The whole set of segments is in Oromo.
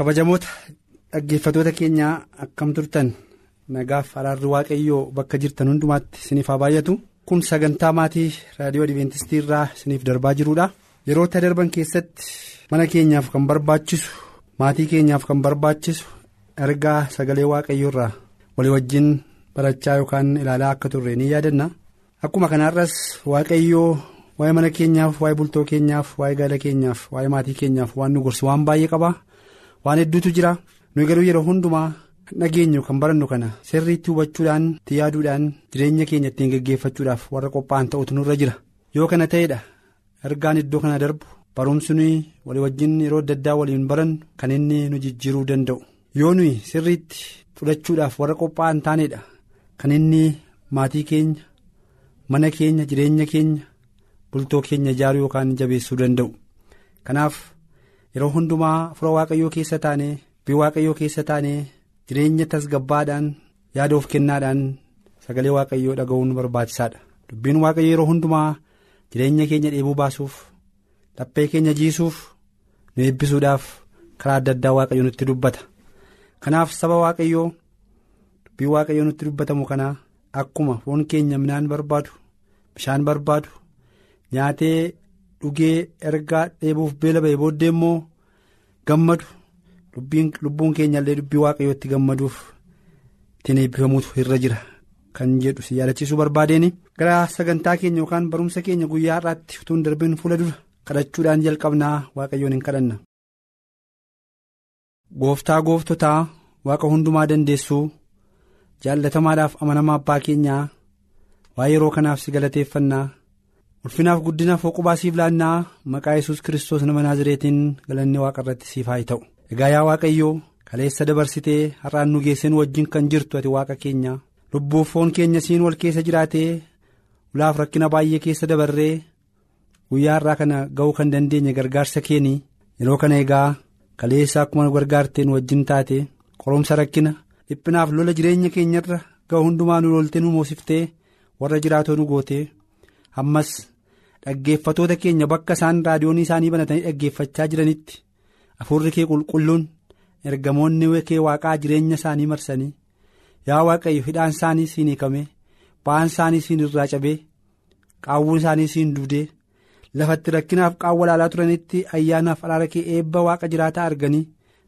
Kabajamoota dhaggeeffatoota keenyaa akkam turtan? Nagaaf araarri waaqayyoo bakka jirtan hundumaatti isiniif haa baay'atu. Kun sagantaa maatii raadiyoo adventistii irraa isiniif darbaa jirudha yeroota darban keessatti mana keenyaaf kan barbaachisu maatii keenyaaf kan barbaachisu ergaa sagalee waaqayyoo irraa walii wajjin barachaa yookaan ilaalaa akka turre ni yaadanna. Akkuma kanaarras waaqayyoo waa'ee mana keenyaaf waa'ee bultoo keenyaaf waa'ee gaala keenyaaf waa'ee maatii keenyaaf waan nu gorsu waan baay'ee qaba. Waan hedduutu jira. Nuyi garuu yeroo hundumaa dhageenyu kan barannu kana sirriitti hubachuudhaan itti yaaduudhaan jireenya keenya ittiin geggeeffachuudhaaf warra qophaa'an ta'utu nurra jira. Yoo kana ta'edha ergaan iddoo kana darbu barumsi nuyi walii wajjin yeroo adda addaa waliin barannu kan inni nu jijjiiruu danda'u. Yoo nuyi sirriitti fudhachuudhaaf warra qophaa'an taanedha kan inni maatii keenya mana keenya jireenya keenya bultoo keenya ijaaruu yookaan jabeessuu danda'u. Kanaaf. Yeroo hundumaa fura waaqayyoo keessa taanee bii waaqayyoo keessa taanee jireenya tasgabbaadhaan yaada of kennaadhaan sagalee waaqayyoo dhaga'uun barbaachisaadha dubbiin waaqayyoo yeroo hundumaa jireenya keenya dheebuu baasuuf laphee keenya jiisuuf nu eebbisuudhaaf karaa adda addaa waaqayyoo nutti dubbata kanaaf saba waaqayyoo dubbii waaqayyoo nutti dubbatamu kanaa akkuma foon keenya midhaan barbaadu bishaan barbaadu nyaatee. Dhugee ergaa dheebuuf beela ba'e booddee immoo gammadu lubbuun keenyallee dubbii waaqayyootti gammaduuf ittiin eebbifamuutu irra jira kan jedhu si yaadachiisuu barbaadeen gara sagantaa keenya yookaan barumsa keenya guyyaa har'aatti utuu hin darbiin fuula dura kadhachuudhaan jalqabnaa waaqayyoon hin kadhanna. gooftaa gooftotaa waaqa hundumaa dandeessuu jaallatamaadhaaf amanamaa abbaa keenyaa waa'ee yeroo kanaaf si galateeffannaa. Ulfinaaf guddinaaf hoqubaa siif laannaa maqaa yesus kiristoos nama naazireetiin galanni waaqa irratti siif haa ta'u egaa yaa waaqayyoo kaleessa dabarsitee har'aan nu geesseen wajjin kan jirtu ati waaqa keenya lubbuuf foon keenya siin wal keessa jiraatee ulaaf rakkina baay'ee keessa dabarree guyyaa har'aa kana ga'uu kan dandeenye gargaarsa keeni yeroo kana egaa kaleessa akkuma gargaarteen wajjin taate qoromsa rakkina dhiphinaaf lola jireenya keenyarra ga'u hundumaa nu loltee nu moosiftee warra jiraatoo nu gootee ammas. Dhaggeeffatoota keenya bakka isaan raadiyoonii isaanii banatanii dhaggeeffachaa jiranitti hafuurri kee qulqulluun ergamoonni kee waaqaa jireenya isaanii marsanii yaa waaqayyo hidhaan isaanii siin hiikame ba'aan isaanii siin irraa cabee qaawwuun isaanii siin duudee lafatti rakkinaaf qaawwa laalaa turanitti ayyaanaaf araara kee eebba waaqa jiraataa arganii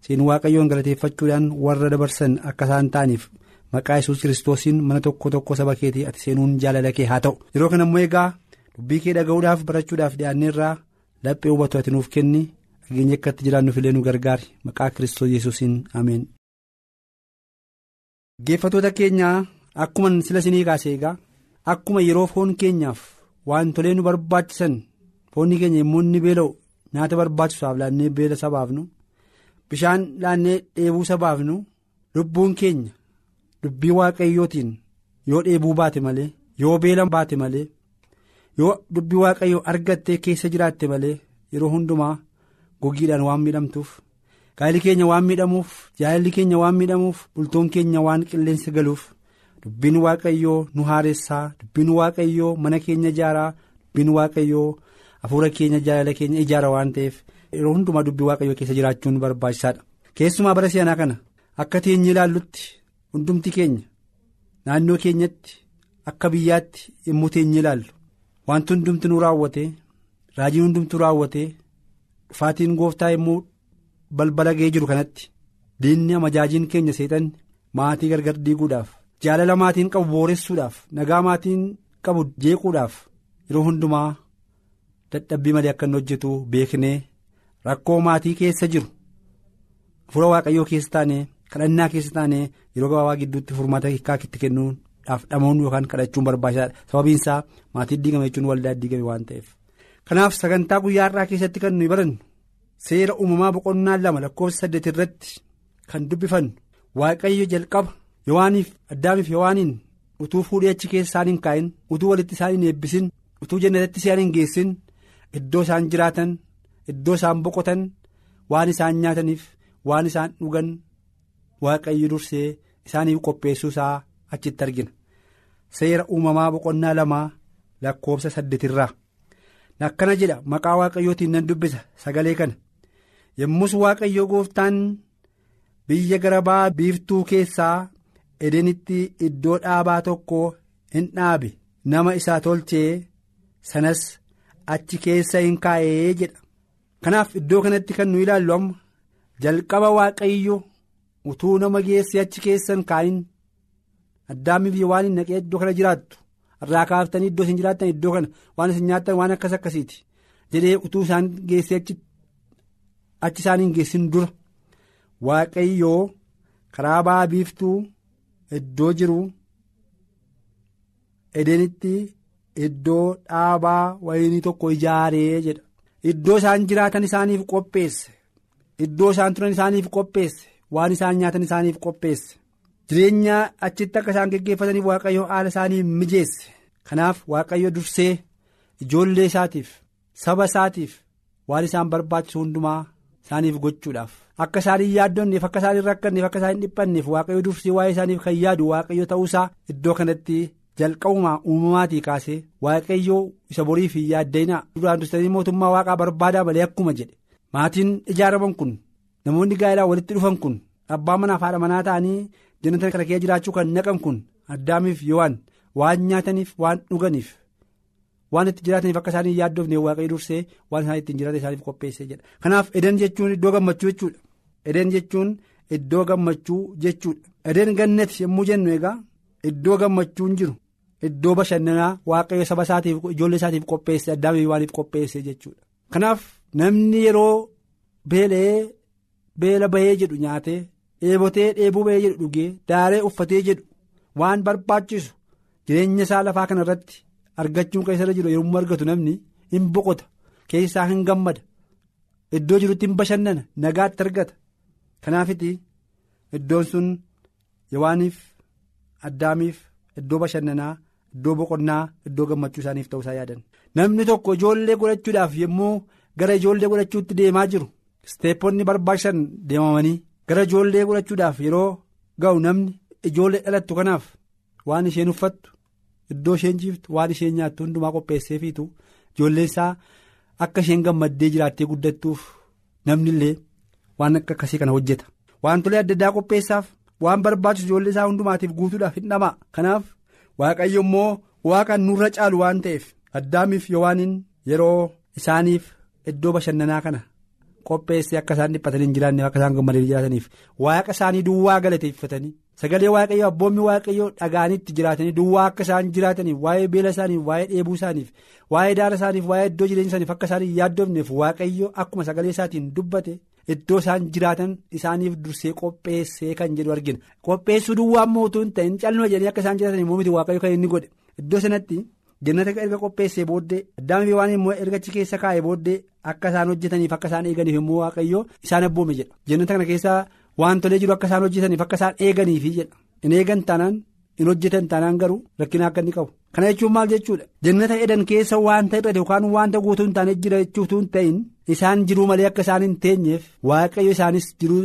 siin waaqayyoon galateeffachuudhaan warra dabarsan akka isaan ta'aniif maqaa yesus kiristoosiin mana tokko tokko saba keetii ati seenuun jaalala kee haa ta'u yeroo kana immoo egaa. Dubbii kee dhaga'uudhaaf barachuudhaaf dhiyaanneerraa laphee hubatu ati nuuf kenni dhageenya akka itti jiraannuuf illee nu gargaari maqaa kiristoos yesuusiin ameen. geeffatoota keenyaa akkuma sila sinii kaasee egaa akkuma yeroo foon keenyaaf wantolee nu barbaachisan foonni keenya immoo inni beela'u nyaata barbaachisuuf laannee beela sabaafnu bishaan laannee dheebuu sabaafnu lubbuun keenya dubbii waaqayyootiin yoo dheebuu baate malee yoo beela baate malee. Yoo dubbii waaqayyoo argattee keessa jiraatte malee yeroo hundumaa gogiidhaan waan miidhamtuuf gaa'illi keenya waan miidhamuuf jaalalli keenya waan miidhamuuf bultoon keenya waan qilleensa galuuf dubbiin waaqayyoo nu haaressaa dubbiin waaqayyoo mana keenya ijaaraa dubbiin waaqayyoo hafuura keenya jaalala keenya ijaara waan ta'eef yeroo hundumaa dubbii waaqayyoo keessa jiraachuun barbaachisaadha keessumaa bara si'anaa kana akka teenye ilaallutti hundumti keenya naannoo keenyatti akka biyyaatti yommuu teenye ilaallu. Wanti hundumti nu raawwate raajiin hundumtu raawwate dhufaatiin gooftaa yommuu balbala ga'ee jiru kanatti diinni amajaajiin keenya seexan maatii gargar diiguudhaaf jaalala maatiin qabu booressuudhaaf nagaa maatiin qabu jeequudhaaf yeroo hundumaa dadhabbii malee akka inni hojjetu beeknee rakkoo maatii keessa jiru. Fuula waaqayyoo keessa taanee kadhannaa keessa taanee yeroo gabaabaa gidduutti furmaata hiikaa itti kennuun dhamuun yookaan kadhachuun barbaachisaadha sababiin isaa maatii diigame jechuun waldaa diigame waan ta'eef. kanaaf sagantaa guyyaa har'aa keessatti kan nuyi barannu seera uumamaa boqonnaa lama lakkoofsa saddeet irratti kan dubbifannu waaqayyo jalqaba yowaaniif addaamiif yowaaniin utuu fuudhee achi keessa isaan hin kaa'in utuu walitti isaan hin eebbisin utuu jannatatti isaan hin geessin iddoo isaan jiraatan iddoo isaan boqotan waan isaan nyaataniif waan isaan dhugan waaqayyo dursee isaaniif qopheessuu isaa achitti argina seera uumamaa boqonnaa lamaa lakkoofsa saddeetirraa. akkana jedha maqaa waaqayyootiin nan dubbisa sagalee kana. Yommus waaqayyo gooftaan biyya gara ba'a biiftuu keessaa edenitti iddoo dhaabaa tokko hin dhaabe. Nama isaa tolchee sanas achi keessa hin kaa'ee jedha. Kanaaf iddoo kanatti kan nu ilaallu amma jalqaba waaqayyo utuu nama geesse achi keessa hin kaa'in addaamiif waan hin naqee iddoo kana jiraattu. irraa kaaftanii iddoo isin jiraattan iddoo kana waan isin nyaattan waan akkas akkasiiti. Jedhee utuu isaan geessee achi isaan hin geessin dura. Waaqayyoo karaa ba'a biiftuu iddoo jiru. Edenitti iddoo dhaabaa wayinii tokko ijaaree jedha. Iddoo isaan jiraatan isaaniif qopheesse. Iddoo isaan turan isaaniif qopheesse. Waan isaan nyaatan isaaniif qopheesse. Jireenya achitti akka isaan geggeeffataniif waaqayyo haala isaanii mijeesse. Kanaaf waaqayyo dursee ijoollee isaatiif saba isaatiif waan isaan barbaachisu hundumaa isaaniif gochuudhaaf. Akka isaan yaaddonneef akka isaan rakkanneef akka isaan hin dhiphanneef waaqayyo dursee waa'ee isaaniif kan yaadu waaqayyo ta'uusaa iddoo kanatti jalqabumaa uumamaatii kaasee waaqayyo isa boriif hin yaaddeenaa duraan dursanii mootummaa waaqaa barbaadaa malee akkuma jedhe. Maatiin ijaaraman kun namoonni gaa'elaa walitti dhufan kun abbaa manaaf haadha manaa ta'anii. Jannata kana keessa jiraachuu kan naqan kun addaamiif yoowwan waan nyaataniif waan dhuganiif waan itti jiraataniif akka isaanii yaaddoofne waaqayyo dursee waan isaan ittiin jiraatan isaaniif qopheessee jedha. Kanaaf eden jechuun iddoo gammachuu jechuudha. Eden jechuun iddoo gammachuu jechuudha. Eden gannati yommuu jennu egaa iddoo gammachuun jiru. Iddoo bashannanaa waaqayyo saba isaatiif ijoollee isaatiif qopheesse addaamiif waaniif qopheesse jechuudha. Kanaaf namni yeroo beela'ee beela bahee jedhu nyaatee. Dheebotee dheebuu ba'ee jedhu dhugee daaree uffatee jedhu waan barbaachisu jireenya isaa lafaa kana irratti argachuun keessa jiru yommuu argatu namni hin boqota keessaa hin gammada iddoo jirutti hin bashannana nagaatti argata kanaafiti iddoon sun yowaaniif addaamiif iddoo bashannanaa iddoo boqonnaa iddoo gammachuu isaaniif ta'uusaa yaadan namni tokko ijoollee godhachuudhaaf yommuu gara ijoollee godhachuutti deemaa jiru isteeppoonni barbaachisan deemamanii. Gara ijoollee godhachuudhaaf yeroo ga'u namni ijoollee dhalattu kanaaf waan isheen uffattu iddoo isheen ciiftu waan isheen nyaattu hundumaa qopheesseefiitu ijoolleen isaa akka isheen gammaddee jiraattee guddattuuf namni illee waan akka akkasii kana hojjeta wantolee adda addaa qopheessaaf waan barbaachisu ijoollee isaa hundumaatiif guutuudhaaf hin dhamaa kanaaf waaqayyo immoo waaqaan nurra caalu waan ta'eef addaamiif yowaaniin yeroo isaaniif iddoo bashannanaa kana. Qopheessee akka isaan dhiphatanii hin jiraanneef akka isaan gammadanii jiraataniif. Waaqa isaanii duwwaa galateeffatanii sagalee waaqayyoo abboommi waaqayyoo dhagaanitti jiraatanii duwwaa akka isaan jiraataniif waa'ee beela isaaniif waa'ee dheebuu isaaniif waa'ee daara isaaniif waa'ee iddoo jireenya isaaniif akka isaan yaaddofneef waaqayyo akkuma sagalee isaatiin dubbate iddoo isaan jiraatan isaaniif dursee qopheessee kan jedhu argina. Qopheessuu duwwaa mootuu hin ta'in calma jedhanii akka isaan jiraataniif moomiti waaqayyo kan inni godhe. Iddoo sanatti. jannata erga qopheessee booddee addaamiif waan immoo erga achi keessa kaa'ee booddee akka isaan hojjetaniif akka isaan eeganiif immoo waaqayyo isaan abboome jedha jannata kana keessa wantolee jiru akka isaan hojjetaniif akka isaan eeganiif jedha hin eegan taanaan hin hojjetan taanaan garuu rakkina akka inni qabu kana jechuun maal jechuudha jannata edan keessa waanta irratti yookaan waanta guutuu hin taane jira jechuutu hin ta'in isaan jiruu malee akka isaan hin teenyeef waaqayyo isaanis jiruu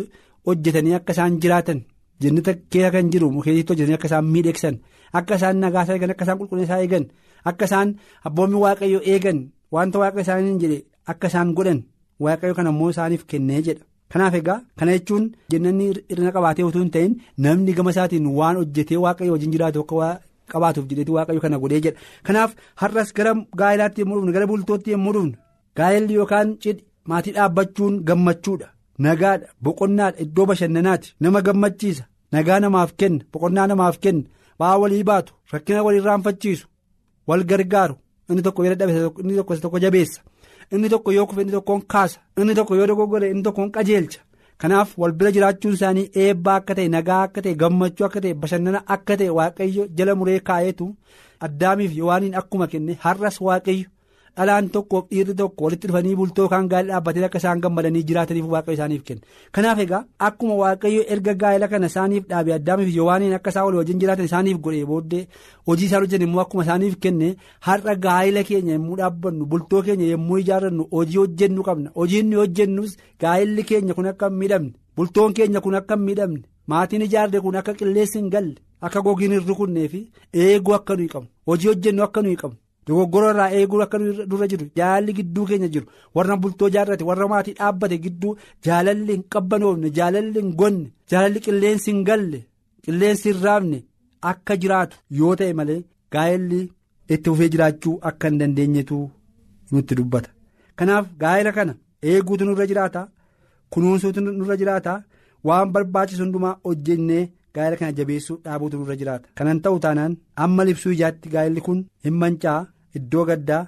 hojjetanii akka isaan jiraatan jannata keessa kan jiru mukeessitti hojjetanii akka isaan miidhegsan akka isaan nagaasaa eegan akka isaan qulqullinaa eegan. akka isaan abboommi waaqayyo eegan wanta waaqa isaanii jedhe akka isaan godhan waaqayyo kana immoo isaaniif kennee jedha. Kanaaf egaa kana jechuun jannanni hir'ina qabaatee utuu hin ta'in namni gama isaatiin waan hojjetee waaqayyo wajjin jiraatu akka qabaatuuf jedheeti waaqayyo kana godhee jedha. Kanaaf har'as gara gaa'elaatti yommuu dhufnu gara bultootti yommuu dhufnu gaa'elli yookaan cidhi maatii dhaabbachuun gammachuudha. Nagaadha boqonnaadha iddoo bashannanaati. Nama gammachiisa nagaa namaaf kenna boqonnaa namaaf kenna ba'aa walii baatu rakkina walii raanfachiisu. wal gargaaru inni tokko yoo dadhabe inni tokko jabeessa inni tokko yoo kufe inni tokkoon kaasa. Inni tokko yoo dogoggore inni tokkoon qajeelcha. Kanaaf wal bira jiraachuun isaanii eebbaa akka ta'e nagaa akka ta'e gammachuu akka ta'e bashannana akka ta'e waaqayyo jala muree kaa'eetu addaamiif yowaaniin akkuma kenne har'as waaqayyo dhalaan tokkoof dhiirri tokko walitti dhufanii bultoo kan gaa'ela dhaabbatee akka isaan gammadanii jiraataniif waaqayyo isaaniif kenne kanaaf egaa akkuma waaqayyo erga gaa'ela kana isaaniif dhaabee addaamiif yowaaniin akka isaan walii wajjin jiraatan isaaniif godhee booddee hojii isaan hojjetan immoo akkuma isaaniif kenne har'a gaa'ela keenya yommuu dhaabbannu bultoo keenya yommuu ijaarrannu hojii hojjennu qabna hojiin nuyi hojjennus gaa'elli keenya kun akka miidhamne bultoon keenya kun akka miidhamne maatiin ijaarre kun akka qilleensi hin galle akka gogiin hin rukunnee fi eeguu akka nuyi qabnu hojii hojjennu akka nuyi qabnu. Dogoggora irraa eeguu akka dura jiru jaalalli gidduu keenya jiru. Warra bultoo jaarrate warra maatii dhaabbate gidduu jaalalli hin qabbanoofne jaalalli hin gonne jaalalli qilleensi hin galle qilleensi hin raafne akka jiraatu yoo ta'e malee gaa'elli itti fufee jiraachuu akka hin dandeenyetu nutti dubbata. Kanaaf gaa'ela kana eeguutu nurra jiraata kunuunsuutu nurra jiraata waan barbaachisu hundumaa hojjennee. gaa'ela kana jabeessuu dhaabuutu nurra jiraata. Kanan ta'u taanaan amma libsuu ijaatti gaa'elli kun hin mancaa iddoo gaddaa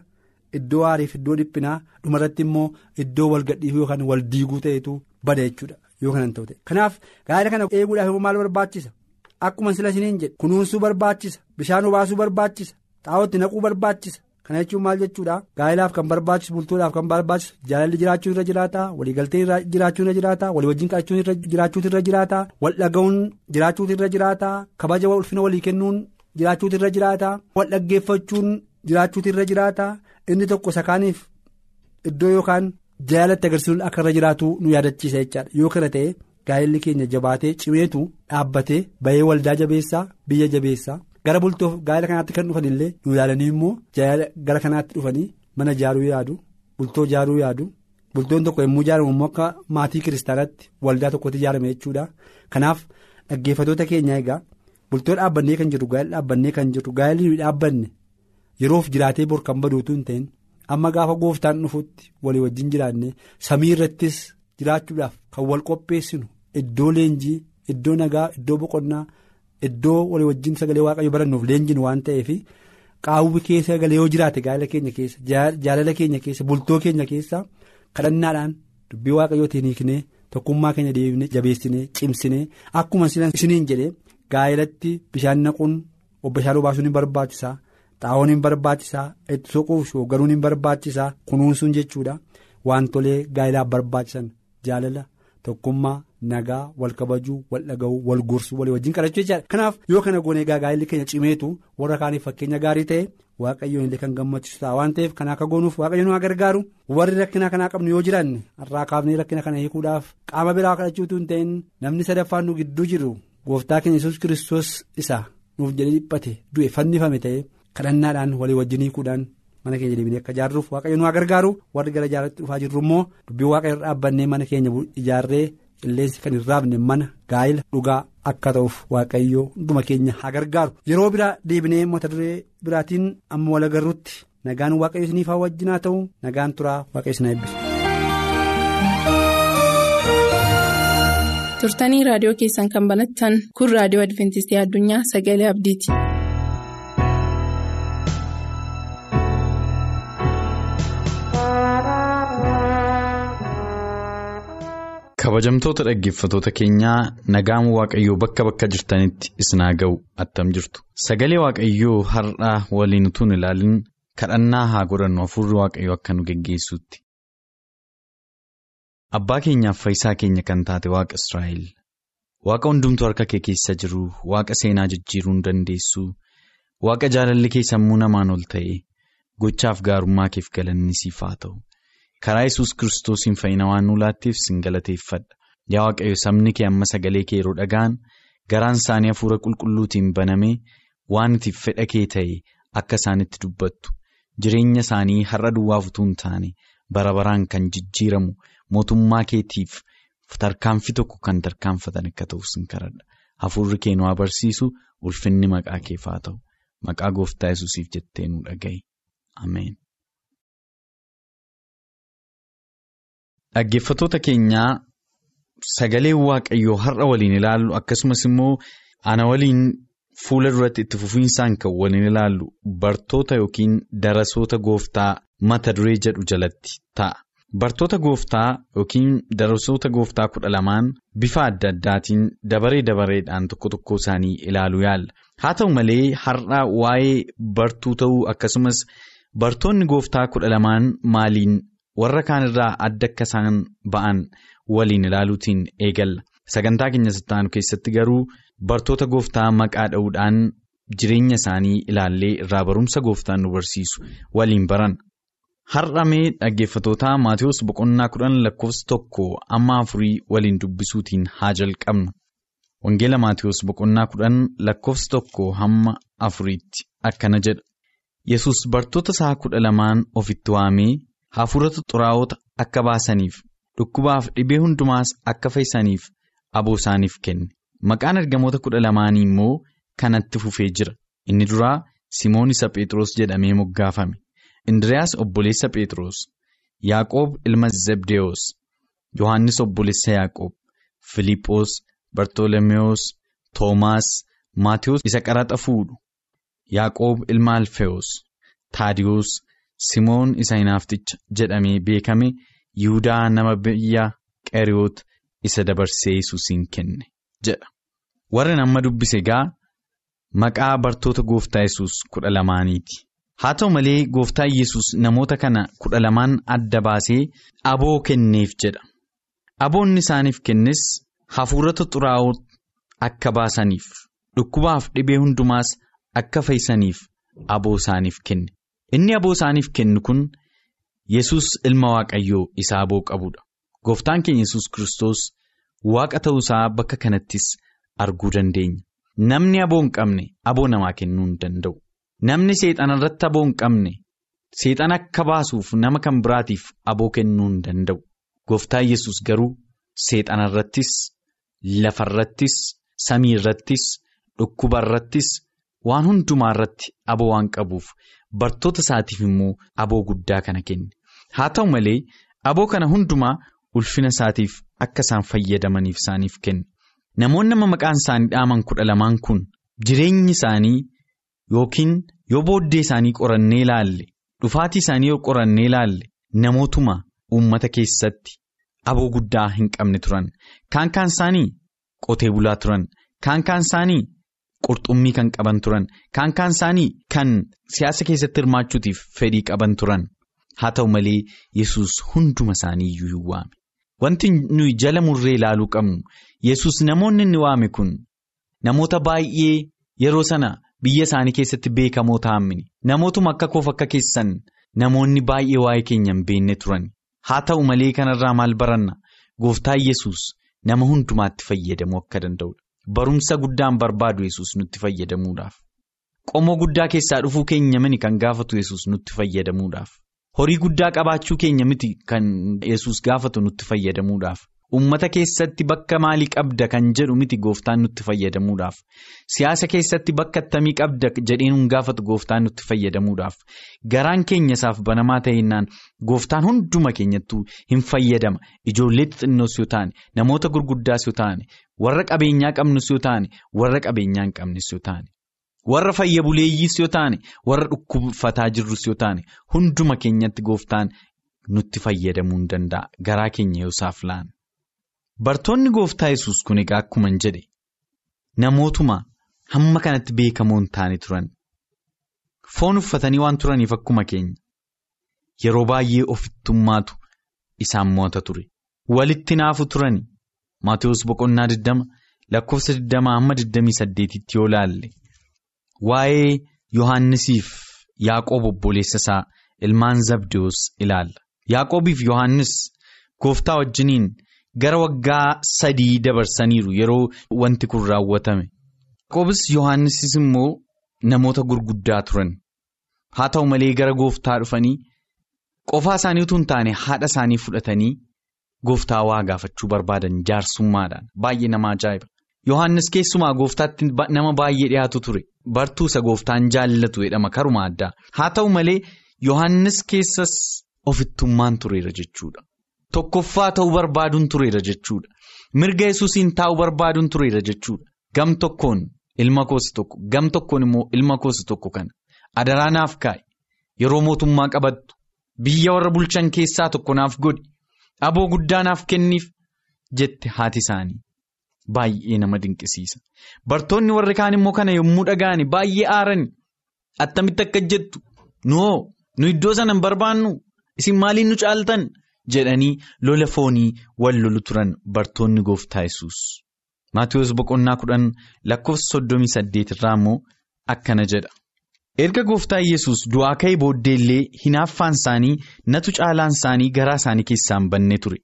iddoo aariif iddoo dhiphinaa dhumarratti immoo iddoo wal gadhiifuu yookaan wal diiguu ta'etu bada jechuudha yoo kanan ta'u ta'e kanaaf gaa'ela kana eeguudhaaf maal barbaachisa? Akkuma sila isiniin jedhe kunuunsuu barbaachisa bishaan obaasuu barbaachisa xaa'ootti naquu barbaachisa. Kana jechuun maal jechuudha? Gaa'elaaf kan barbaachisu bultoodhaaf kan barbaachisu jaalalli jiraachuu irra jiraata waliigaltee jiraachuu irra jiraata walii wajjin kadhachuun jiraachuutu irra jiraata wal dhaga'uun jiraachuutu irra jiraata kabaja ulfina walii kennuun jiraachuutu irra jiraata wal dhaggeeffachuun jiraachuutu irra jiraata. Inni tokko sakaaniif iddoo yookaan jaalatti agarsiisuun akka irra jiraatu nu yaadachiisa jechaadha. Yoo kana ta'e gaa'elli keenya jabaatee cimeetu dhaabbatee bahee waldaa jabeessaa biyya jabeessaa. gara bultoof gaa'ela kanaatti kan dhufan illee nu ilaalanii immoo gara kanaatti dhufanii mana ijaaruu yaadu bultoo ijaaruu yaadu. Bultoon tokko yommuu ijaaramu immoo akka maatii kiristaanaatti waldaa tokkotti ijaarame jechuudha. Kanaaf dhaggeeffatoota keenya egaa bultoo dhaabbannee kan jirru gaa'ela dhaabbannee kan jirru gaa'elli nuyi dhaabbanne yeroof jiraatee bor kan baduutu hin ta'in amma gaafa gooftaan dhufutti walii wajjin jiraanne samii irrattis jiraachuudhaaf kan wal qopheessinu iddoo leenjii iddoo nagaa iddoo boqonnaa. Iddoo walii wajjin sagalee waaqayyo barannuuf leenjinu waan ta'eef qaawwi keessa sagalee yoo jiraate gaa'ela keenya keessa jaalala keenya keessa bultoo keenya keessa kadhannaadhaan dubbii waaqayyootiin hiiknee tokkummaa keenya deebinee jabeessinee cimsinee akkuma isiniin jedhee gaa'elatti bishaan naquun bishaan obaasuun hin barbaachisaa xaa'oon hin barbaachisaa itti soquuf shoogaruun hin barbaachisaa kunuunsuun jechuudha. Wantolee gaa'elaaf barbaachisan jaalala. Tokkummaa. nagaa wal kabajuu wal dhaga'uu wal gorsuu walii wajjin kadhachuu jechaadha kanaaf yoo kana goonee gaa'elli keenya cimeetu warra kaaniif fakkeenya gaarii ta'e waaqayyoon illee kan gammachiisu ta'a waan ta'eef kana akka goonuuf waaqayyoon nu gargaaru. Warri rakkina kanaa qabnu yoo jiraanne har'aa kaafnee rakkina kana hiikuudhaaf qaama biraa kadhachuutu hin ta'in. Namni sadaffaan nu gidduu jiru gooftaa keenya yesus kiristoos isa nuuf jedhee dhiphate du'e fannifame ta'e kadhannaadhaan walii wajjin hiikuudhaan. mana keenya deebinee akka ijaarruuf waaqayyo nu gargaaru warri gara ijaarratti dhufaa jirru immoo dubbii waaqayyo dhaabbannee mana keenya ijaarree qilleensi kan hin raafne mana gaa'ela dhugaa akka ta'uuf waaqayyo hunduma keenya haa gargaaru yeroo biraa deebinee mata duree biraatiin amma wal agarruutti nagaan waaqayyo isiniif haa wajjin haa ta'u nagaan turaa waaqayyo isin eebbisu. turtanii raadiyoo keessan kan banattan kun raadiyoo adventistii addunyaa sagalee abdiiti. Kabajamtoota dhaggeeffatoota keenyaa nagaan waaqayyoo bakka bakka jirtanitti isin haa ga'u attam jirtu sagalee waaqayyoo har'aa waliin utuu ilaalin kadhannaa haa godhannu hafuurri waaqayyoo akka nu geggeessuutti. Abbaa keenyaaf fayyisaa keenya kan taate waaqa Israa'el waaqa hundumtuu harka kee keessa jiru waaqa seenaa jijjiiruu hin dandeessu waaqa jaalalli kee sammuu namaan ol ta'e gochaaf gaarummaa keef galanni siif haa ta'u. Karaa yesus kiristoosiin fayyina waan nu laatteef sin galateeffadha. Yaa waaqayyo sabni kee amma sagalee kee yeroo dhaga'an garaan isaanii hafuura qulqulluutiin banamee waan itiif fedha kee ta'e akka isaanitti dubbattu. Jireenya isaanii har'a duwwaaf utuu hin taane bara baraan kan jijjiiramu mootummaa keetiif tarkaanfii tokko kan tarkaanfatan akka ta'u sin kadhadha hafuurri kee nu barsiisu ulfinni maqaa keef haa ta'u. Maqaa gooftaa yesusiif jettee nu dhaga'i. Ameen. Dhaggeeffatoota keenyaa sagalee waaqayyoo har'a waliin ilaallu akkasumas immoo ana waliin fuula duratti itti fufiinsaan kan waliin ilaallu bartoota yookiin darasoota gooftaa mata duree jedhu jalatti ta'a. bartoota gooftaa yookiin darsoota gooftaa kudha lamaan bifa adda addaatiin dabaree dabareedhaan tokko tokko isaanii ilaaluu yaalla. Haa ta'u malee har'a waa'ee bartuu ta'uu akkasumas bartoonni gooftaa kudha lamaan maaliin warra kaan irraa adda akka isaan ba'an waliin ilaaluutiin eegalla. Sagantaa keenya sattaanu keessatti garuu bartoota gooftaa maqaa dha'uudhaan jireenya isaanii ilaallee irraa barumsa gooftaan nu barsiisu waliin baran. Har'amee dhaggeeffatootaa Maatiyus boqonnaa kudhan lakkoofsa tokko amma afurii waliin dubbisuutiin haa jalqabnu. Wangeela Maatiyus boqonnaa kudhan lakkoofsa tokko hamma afuriitti akkana jedha. Yesus bartoota isaa kudha lamaan ofitti waamee hafuurota xuraa'oota akka baasaniif dhukkubaaf dhibee hundumaas akka fayyisaniif aboo isaaniif kenne. Maqaan ergamoota kudha lamaanii immoo kanatti fufee jira. Inni duraa Simoon isa Phexros jedhamee moggaafame. Indiriyaas obboleessa Phexros, Yaaqoob ilma Zebdewoos, Yohaannis obboleessa Yaaqoob, Filiiphoos, Bartolomewoos, Toomaas, Maatiyus isa qaraxa fuudhu, Yaaqoob ilma Alfewoos, Taadiyoos, Simoon isa hinaafticha jedhamee beekame Yihudaa nama biyya Qeriyoot isa dabarsee Yesuusiin kenne jedha. Warra nama dubbise egaa maqaa bartoota gooftaa Yesuus kudha lamaaniiti. Haa ta'u malee gooftaa Yesus namoota kana kudha lamaan adda baasee aboo kenneef jedha. Aboonni isaaniif kennes hafuurota xuraa'oo akka baasaniif dhukkubaaf dhibee hundumaas akka fayyisaniif aboo isaaniif kenne. Inni aboo isaaniif kennu kun Yesus ilma Waaqayyoo isa aboo qabudha. Gooftaan keenya Yesus Kiristoos waaqa ta'uusaa bakka kanattis arguu dandeenya. Namni aboo hin qabne aboo namaa kennuu hin danda'u. Namni seexana irratti aboo hin qabne seexana akka baasuuf nama kan biraatiif aboo kennuu hin danda'u. Gooftaan Yesus garuu seexana irrattis, lafa irrattis, samii irrattis, dhukkuba irrattis waan hundumaa irratti aboo waan qabuuf bartoota isaatiif immoo aboo guddaa kana kenne. Haa ta'u malee aboo kana hundumaa ulfina isaatiif akka isaan fayyadamaniif isaaniif kenne. Namoonni nama maqaan isaanii dhaaman kudha lamaan kun jireenyi isaanii. Yookiin yoo booddee isaanii qorannee ilaalle dhufaatii isaanii yoo qorannee ilaalle namootuma uummata keessatti aboo guddaa hin qabne turan kaan kaan isaanii qotee bulaa turan kaan kaan isaanii qurxummii kan qaban turan kaan kaan isaanii kan siyaasa keessatti hirmaachuutiif fedhii qaban turan. Haa ta'u malee yesus hunduma isaanii iyyuu hin waame. Wanti nuyi jala murree ilaaluu qabnu yesus namoonni inni waame kun namoota baay'ee yeroo sana. Biyya isaanii keessatti beekamoo ta'amini namootuma akka koof akka keessan namoonni baay'ee waa'ee keenya hin beekne turan. Haa ta'u malee kanarraa maal baranna? Gooftaa yesus nama hundumaatti fayyadamuu akka danda'udha barumsa guddaan barbaadu yesus nutti fayyadamuudhaaf qomoo guddaa keessaa dhufuu keenya miti kan gaafatu yesus nutti fayyadamuudhaaf horii guddaa qabaachuu keenya miti kan yesus gaafatu nutti fayyadamuudhaaf. Uummata keessatti bakka maalii qabda kan jedhu miti gooftaan nutti fayyadamuudhaaf. Siyaasa keessatti bakka attamii qabda jedheen hin gaafatu gooftaan nutti fayyadamuudhaaf. Garaan keenya isaaf banamaa ta'ennaan gooftaan hunduma keenyattuu hin fayyadama. Ijoollee xixinnoos yoo ta'an namoota gurguddaas yoo ta'an warra qabeenyaa qabnus yoo ta'an warra qabeenyaa hin qabnes yoo ta'an warra fayya buleeyyiis yoo ta'an warra dhukkubfataa jirrus yoo ta'an hunduma keenyatti gooftaan nutti fayyadamuu hin danda'a. Garaa keenya yoo isaaf laana. Bartoonni gooftaa yesus kun egaa akkuma jedhe namootuma hamma kanatti beekamoo hin taane turan. Foon uffatanii waan turaniif akkuma keenya. Yeroo baay'ee ofittummaatu isaan mo'ata ture. Walitti naafu turani. Maatiyus boqonnaa 20 lakkoofsa 20 hamma 28tti yoo laalle. Waa'ee Yohaannisiif Yaaqoob obboleessa isaa ilmaan Zabdiyoos ilaalla. Yaaqoobiif Yohaannis gooftaa wajjiniin. Gara waggaa sadii dabarsaniiru yeroo wanti kun raawwatame. Yaaqoobis Yohaannisis immoo namoota gurguddaa turan. Haa ta'u malee gara gooftaa dhufanii qofaa isaanii utuu hin taane haadha isaanii fudhatanii gooftaa waa gaafachuu barbaadan jaarsummaadhaan baay'ee nama ajaa'iba. Yohaannis keessumaa gooftaatti nama baay'ee dhiyaatu ture. Bartuu isa gooftaan jaallatu jedhama karuma addaa. Haa ta'u malee Yohaannis keessas ofittummaan tureera jechuudha. Tokkoffaa ta'uu barbaaduun tureera jechuudha. Mirga yesuusiin taa'uu barbaaduun tureera jechuudha. Gam tokkoon ilma koosi tokko gam tokkoon immoo ilma koosi tokko kana adaraa naaf kaa'i yeroo mootummaa qabattu biyya warra bulchan keessaa tokko naaf godhi aboo guddaa naaf kenniif jette haati isaanii baay'ee nama dinqisiisa bartoonni warri kaan immoo kana yommuu dhaga'ani baay'ee aarani attamitti akka jettu noo nu iddoo sana hin barbaannu isin maaliin nu caaltan jedhanii lola foonii wal lolu turan bartoonni gooftaa yesus maatiyoos boqonnaa kudhan lakkoofsa soddomii saddeet irraa immoo akkana jedha. erga gooftaa yesus du'aa ka'ee booddeellee hinaaffaan isaanii natu caalaan isaanii garaa isaanii keessaan bannee ture.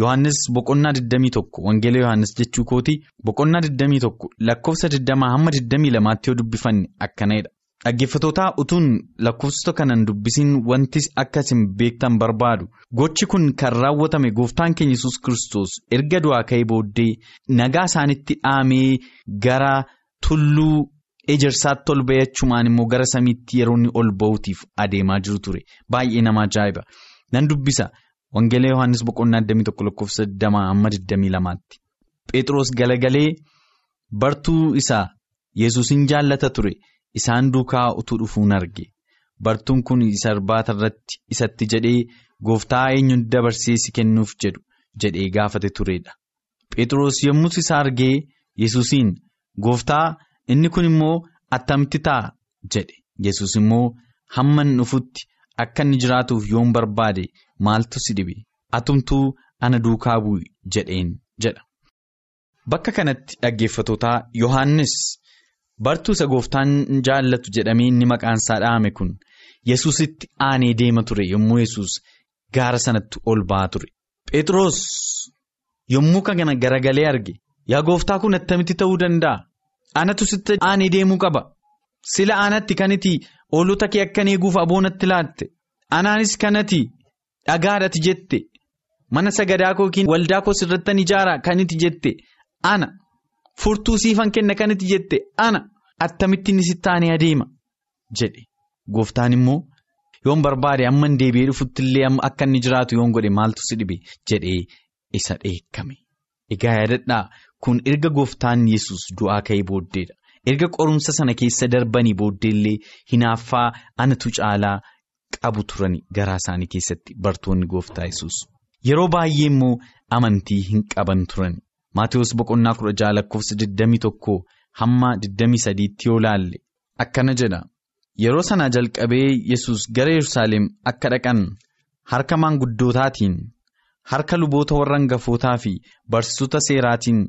Yohannis boqonnaa 21 wangeela yohannis jechuu kooti boqonnaa 21 lakkoofsa 20 hamma 22tti yoo dubbifanne akkanadha dhaggeeffatootaa utuun lakkoofsota kanan dubbisiin wanti akka isin beektan barbaadu. Gochi kun kan raawwatame gooftaan keenya yesus kristos erga du'aa ka'ee booddee nagaa isaanitti dhaamee gara tulluu. ejersaatti ol bayachumaan immoo gara samiitti yeroo ol ba'uutiif adeemaa jiru ture. Baay'ee nama ajaa'iba. Nan dubbisa. Wangeela yohannis boqonnaa 21 lakkoofsa 20 hamma 22tti phexros galagalee bartuu isaa yesuusin jaallata ture isaan duukaa utuu dhufuun arge bartuun kun isa irbaata irratti isatti jedhee gooftaa eenyu dabarsee si kennuuf jedhu jedhee gaafate turedha phexros yommus isa argee yesuusiin gooftaa. inni kun immoo attamitti ta'a jedhe yesus immoo hamman dhufutti akka inni jiraatuuf yoon barbaade maaltu si dhibe atumtuu ana duukaa bu'i jedheen jedha. Bakka kanatti dhaggeeffatootaa Yohaannis bartuu isa gooftaan jaallatu jedhamee inni maqaan isaa dhahame kun yesusitti aanee deema ture yommuu yesus gaara sanatti ol ba'aa ture. Phexros yommuu kana garagalee arge yaa gooftaa kun attamitti ta'uu danda'a? Anatu sitti aanee deemuu qaba. Sila aanatti kanati oolota kee akkan eeguuf aboonatti laatte. Anaanis kanati dhagaadhati jette. Mana sagadaa koo yookiin waldaa koo sirrattan ijaara kaniti jette. Ana furtuu siifan kenna kaniti jette. Ana attamitti inni sitti aanee adeema jedhe. Gooftaan immoo yoon barbaade amman deebi'ee dhufutti illee akka inni jiraatu yoon godhe maaltu si dhibe jedhee isa dheekkame. Egaa yaadadhaa. Kun erga gooftaan yesus du'aa ka'ee booddeedha. Erga qorumsa sana keessa darbanii booddeellee hinaaffaa anatu caalaa qabu turani garaa isaanii keessatti bartoonni gooftaa yesus Yeroo baay'ee immoo amantii hin qaban turani. Maatewos boqonnaa kudha jaha lakkoofsa 21 hamma 23tti yoo laalle akkana jedha. Yeroo sana jalqabee yesus gara Yerusaalem akka dhaqan harka maanguddootaatiin harka luboota warra hangafootaa fi barsiisota seeraatiin.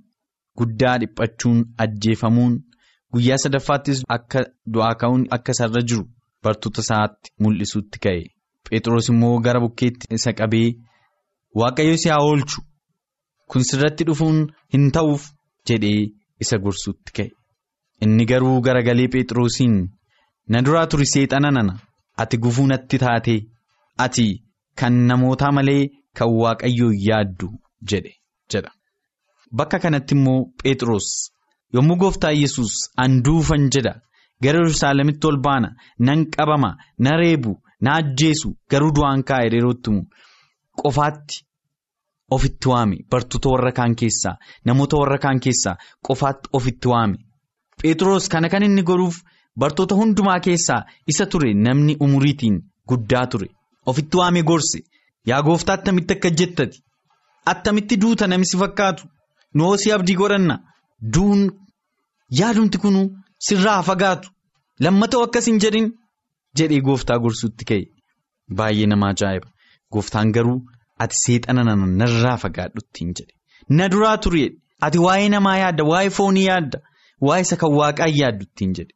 Guddaa dhiphachuun ajjeefamuun guyyaa sadaffaattis akka du'aa ka'uun akka isarra jiru bartoota isaatti mul'isuutti ka'e. Phexros immoo gara bukkeetti isa qabee waaqayyo si haa oolchu kun sirratti dhufuun hin ta'uuf jedhee isa gorsuutti ka'e. Inni garuu garagalee Phexrosiin na duraa turi seexana nana ati gufuu natti taate ati kan namootaa malee kan waaqayyoo yaaddu jedhe jedha. Bakka kanatti immoo Phexros yommuu gooftaa yesus anduufan jedha gara Yerusaalemitti ol baana nan qabama na reebu na ajjeesu garuu du'aan kaa'e yerootti qofaatti ofitti waame bartoota warra kaan keessaa namoota warra kaan keessaa qofaatti ofitti waame. Phexros kana kan inni godhuuf bartoota hundumaa keessaa isa ture namni umuriitiin guddaa ture ofitti waame gorse yaa gooftaa attamitti akka jettati attamitti duuta namni fakkaatu. Noosii abdii godhanna duun yaadumti kun sirraa fagaatu lammatoo akkas hin jedhin jedhee gooftaa gorsuutti ka'e baay'ee nama ajaa'iba gooftaan garuu ati seexana nana narraa fagaadhutti hin jedhe na duraa ture ati waa'ee namaa yaadda waa'ee foonii yaadda waa'ee isa kan waaqaa yaaddutti hin jedhe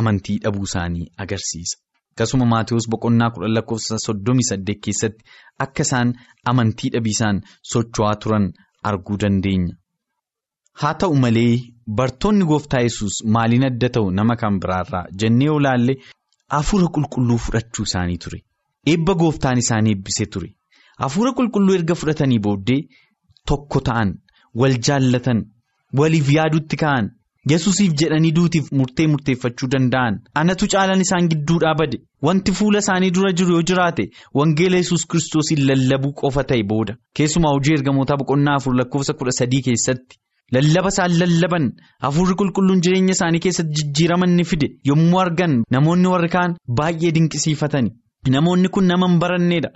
amantii dhabuu isaanii agarsiisa akkasuma maatiyoos boqonnaa kudhan lakkoofsa soddomii saddeet keessatti akka isaan amantii dhabiisaan socho'aa turan arguu dandeenya. Haa ta'u malee bartoonni gooftaa yesus maaliin adda ta'u nama kan biraarraa jennee yoo laalle hafuura qulqulluu fudhachuu isaanii ture. Eebba gooftaan isaanii eebbisee ture. Hafuura qulqulluu erga fudhatanii booddee tokko ta'an wal jaallatan waliif yaadutti ka'an yesusiif jedhanii duutiif murtee murteeffachuu danda'an anatu caalan isaan gidduudhaa bade wanti fuula isaanii dura jiru yoo jiraate wangeela yesus kiristoosiin lallabuu qofa ta'e booda keessumaa hojii ergamootaa boqonnaa afur lakkoofsa kudha sadii keessatti. Lallaba isaan lallaban hafuurri qulqulluun jireenya isaanii keessatti jijjiiraman ni fide yommuu argan namoonni warri kaan baay'ee dinqisiifatani Namoonni kun nama hin baranneedha.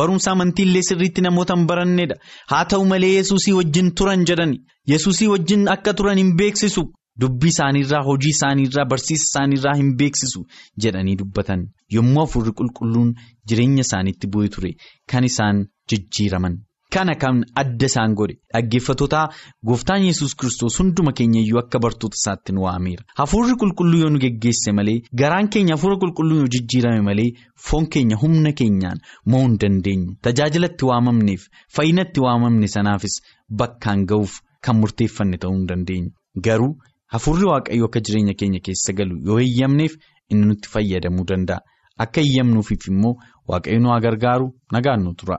Barumsa amantiillee sirriitti namoota hin baranneedha. Haa ta'u malee yesuusii wajjin turan jedhani. Yesuusii wajjin akka turan hin beeksisu. Dubbii isaaniirraa, hojii isaaniirraa, barsiisa isaaniirraa hin beeksisu jedhanii dubbatan. Yommuu hafuurri qulqulluun jireenya isaaniitti bu'ee ture kan isaan jijjiiraman. Kana kan adda isaan godhe dhaggeeffattoota gooftaan yesus kristos hunduma keenya iyyuu akka bartoota isaatti nu waameera. Hafuurri qulqulluu yoo nu geggeesse malee garaan keenya hafuura qulqulluu yoo jijjiirame malee foon keenya humna keenyaan mo'uu hin dandeenyu. Tajaajila itti waamamneef fayyina itti waamamne sanaafis bakkaan ga'uuf kan murteeffanne ta'uu hin dandeenyu. Garuu hafuurri waaqayyoo akka jireenya keenya keessa galu yoo eeyyamneef inni nutti fayyadamuu danda'a. Akka eeyyamnuufiif immoo waaqayyo nu haa gargaaru nagaan nu tura.